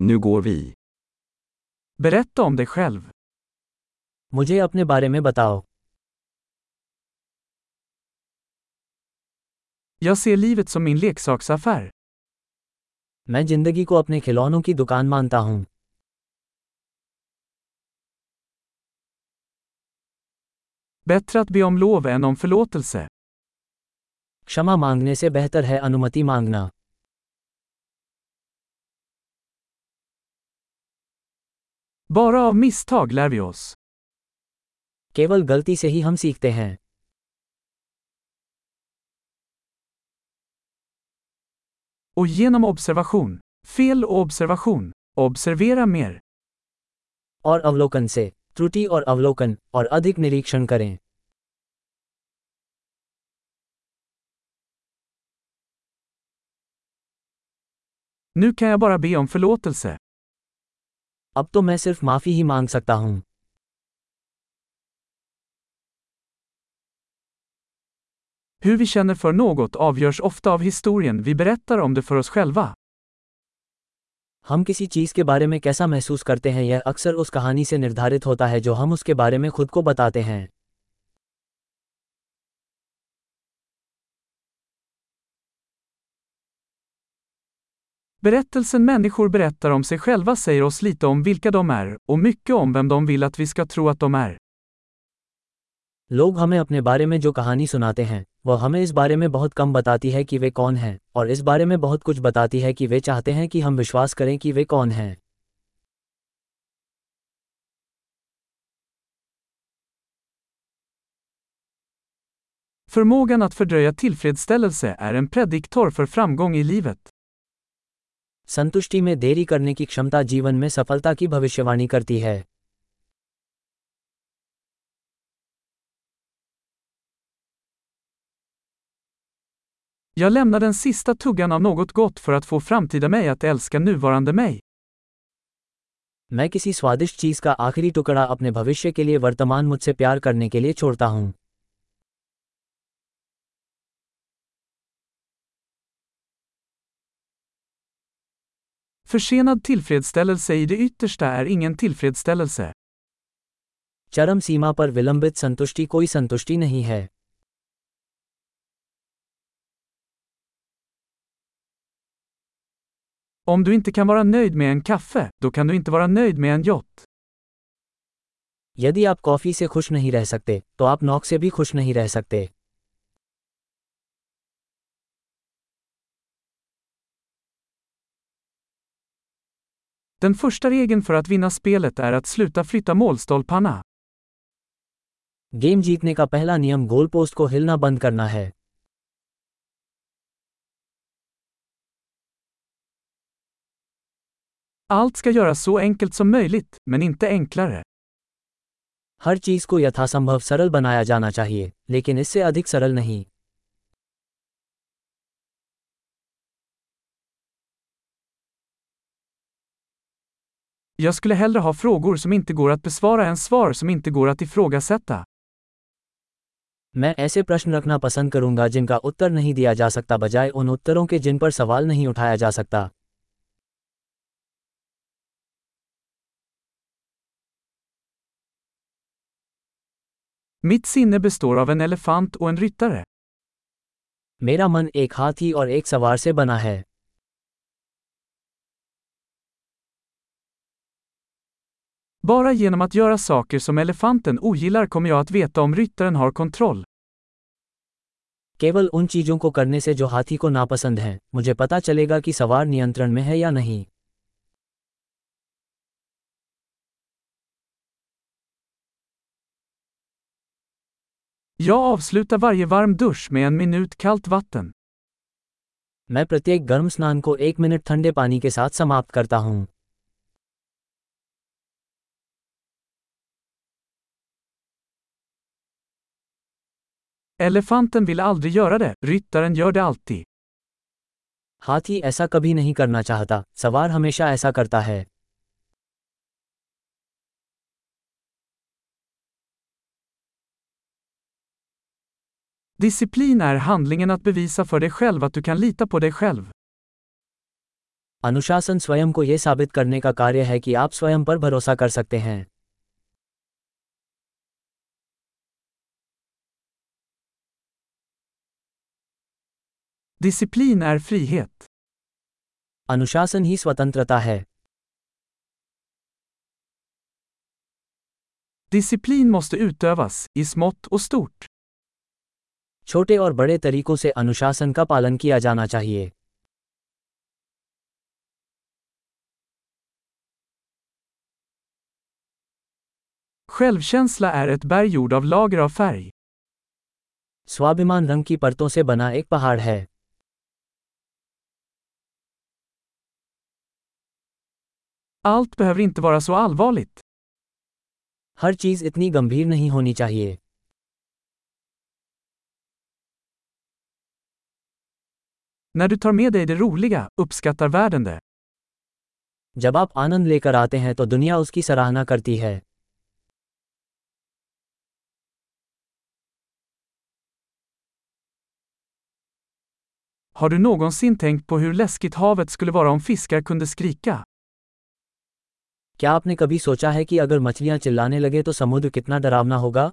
Nu går vi. Berätta om dig själv. मुझे अपने बारे में बताओ Jag ser livet som min leksaksaffär. मैं ज़िंदगी को अपने खिलौनों की दुकान मानता हूँ Bättre att be om lov än om förlåtelse. क्षमा मांगने से बेहतर है अनुमति मांगना Bara av misstag lär vi oss. केवल गलती से ही हम सीखते हैं Och genom observation. Fel och observation. Observera mer. और अवलोकन से त्रुटि और अवलोकन और अधिक निरीक्षण करें Nu kan jag bara be om förlåtelse. अब तो मैं सिर्फ़ माफ़ी ही मांग सकता हूँ Hur vi känner för något avgörs ofta av historien vi berättar om det för oss själva. हम किसी चीज़ के बारे में कैसा महसूस करते हैं यह अक्सर उस कहानी से निर्धारित होता है जो हम उसके बारे में खुद को बताते हैं Berättelsen människor berättar om sig själva säger oss lite om vilka de är, och mycket om vem de vill att vi ska tro att de är. लोग हमें अपने बारे में जो कहानी सुनाते हैं वह हमें इस बारे में बहुत कम बताती है कि वे कौन हैं और इस बारे में बहुत कुछ बताती है कि वे चाहते हैं कि हम विश्वास करें कि वे कौन हैं Förmågan att fördröja tillfredsställelse är en prediktor för framgång i livet. संतुष्टि में देरी करने की क्षमता जीवन में सफलता की भविष्यवाणी करती है Jag lämnar den sista tuggan av något gott för att få framtida mig att älska nuvarande mig. मैं किसी स्वादिष्ट चीज़ का आखिरी टुकड़ा अपने भविष्य के लिए वर्तमान मुझसे प्यार करने के लिए छोड़ता हूँ Försenad tillfredsställelse i det yttersta är ingen tillfredsställelse. चरम सीमा पर विलंबित संतुष्टि कोई संतुष्टि नहीं है Om du inte kan vara nöjd med en kaffe, då kan du inte vara nöjd med en yacht. यदि आप कॉफी से खुश नहीं रह सकते तो आप नौक से भी खुश नहीं रह सकते Den första regeln för att vinna spelet är att sluta flytta målstolparna. Game जीतने का पहला नियम गोल पोस्ट को हिलना बंद करना है Allt ska göras så enkelt som möjligt, men inte enklare. हर चीज़ को यथासंभव सरल बनाया जाना चाहिए लेकिन इससे अधिक सरल नहीं Jag skulle hellre ha frågor som inte går att besvara än svar som inte går att ifrågasätta. मैं ऐसे प्रश्न रखना पसंद करूँगा जिनका उत्तर नहीं दिया जा सकता बजाय उन उत्तरों के जिन पर सवाल नहीं उठाया जा सकता Mitt sinne består av en elefant och en ryttare. मेरा मन एक हाथी और एक सवार से बना है Bara genom att göra saker som elefanten ogillar kommer jag att veta om ryttaren har kontroll. केवल उन चीज़ों को करने से जो हाथी को नापसंद हैं मुझे पता चलेगा कि सवार नियंत्रण में है या नहीं Jag avslutar varje varm dusch med en minut kallt vatten. मैं प्रत्येक गर्म स्नान को एक मिनट ठंडे पानी के साथ समाप्त करता हूँ Elefanten vill aldrig göra det, ryttaren gör det alltid. हाथी ऐसा कभी नहीं करना चाहता सवार हमेशा ऐसा करता है Disciplin är handlingen att bevisa för dig själv att du kan lita på dig själv. अनुशासन स्वयं को यह साबित करने का कार्य है कि आप स्वयं पर भरोसा कर सकते हैं Disciplin är frihet. अनुशासन ही स्वतंत्रता है Disciplin måste utövas, i smått och stort. छोटे और बड़े तरीकों से अनुशासन का पालन किया जाना चाहिए Självkänsla är ett berg gjord av lager av färg. स्वाभिमान रंग की परतों से बना एक पहाड़ है Allt behöver inte vara så allvarligt. हर चीज इतनी गंभीर नहीं होनी चाहिए När du tar med dig det roliga, uppskattar världen det. जब आप आनंद लेकर आते हैं तो दुनिया उसकी सराहना करती है Har du någonsin tänkt på hur läskigt havet skulle vara om fiskar kunde skrika? क्या आपने कभी सोचा है कि अगर मछलियाँ चिल्लाने लगे तो समुद्र कितना डरावना होगा?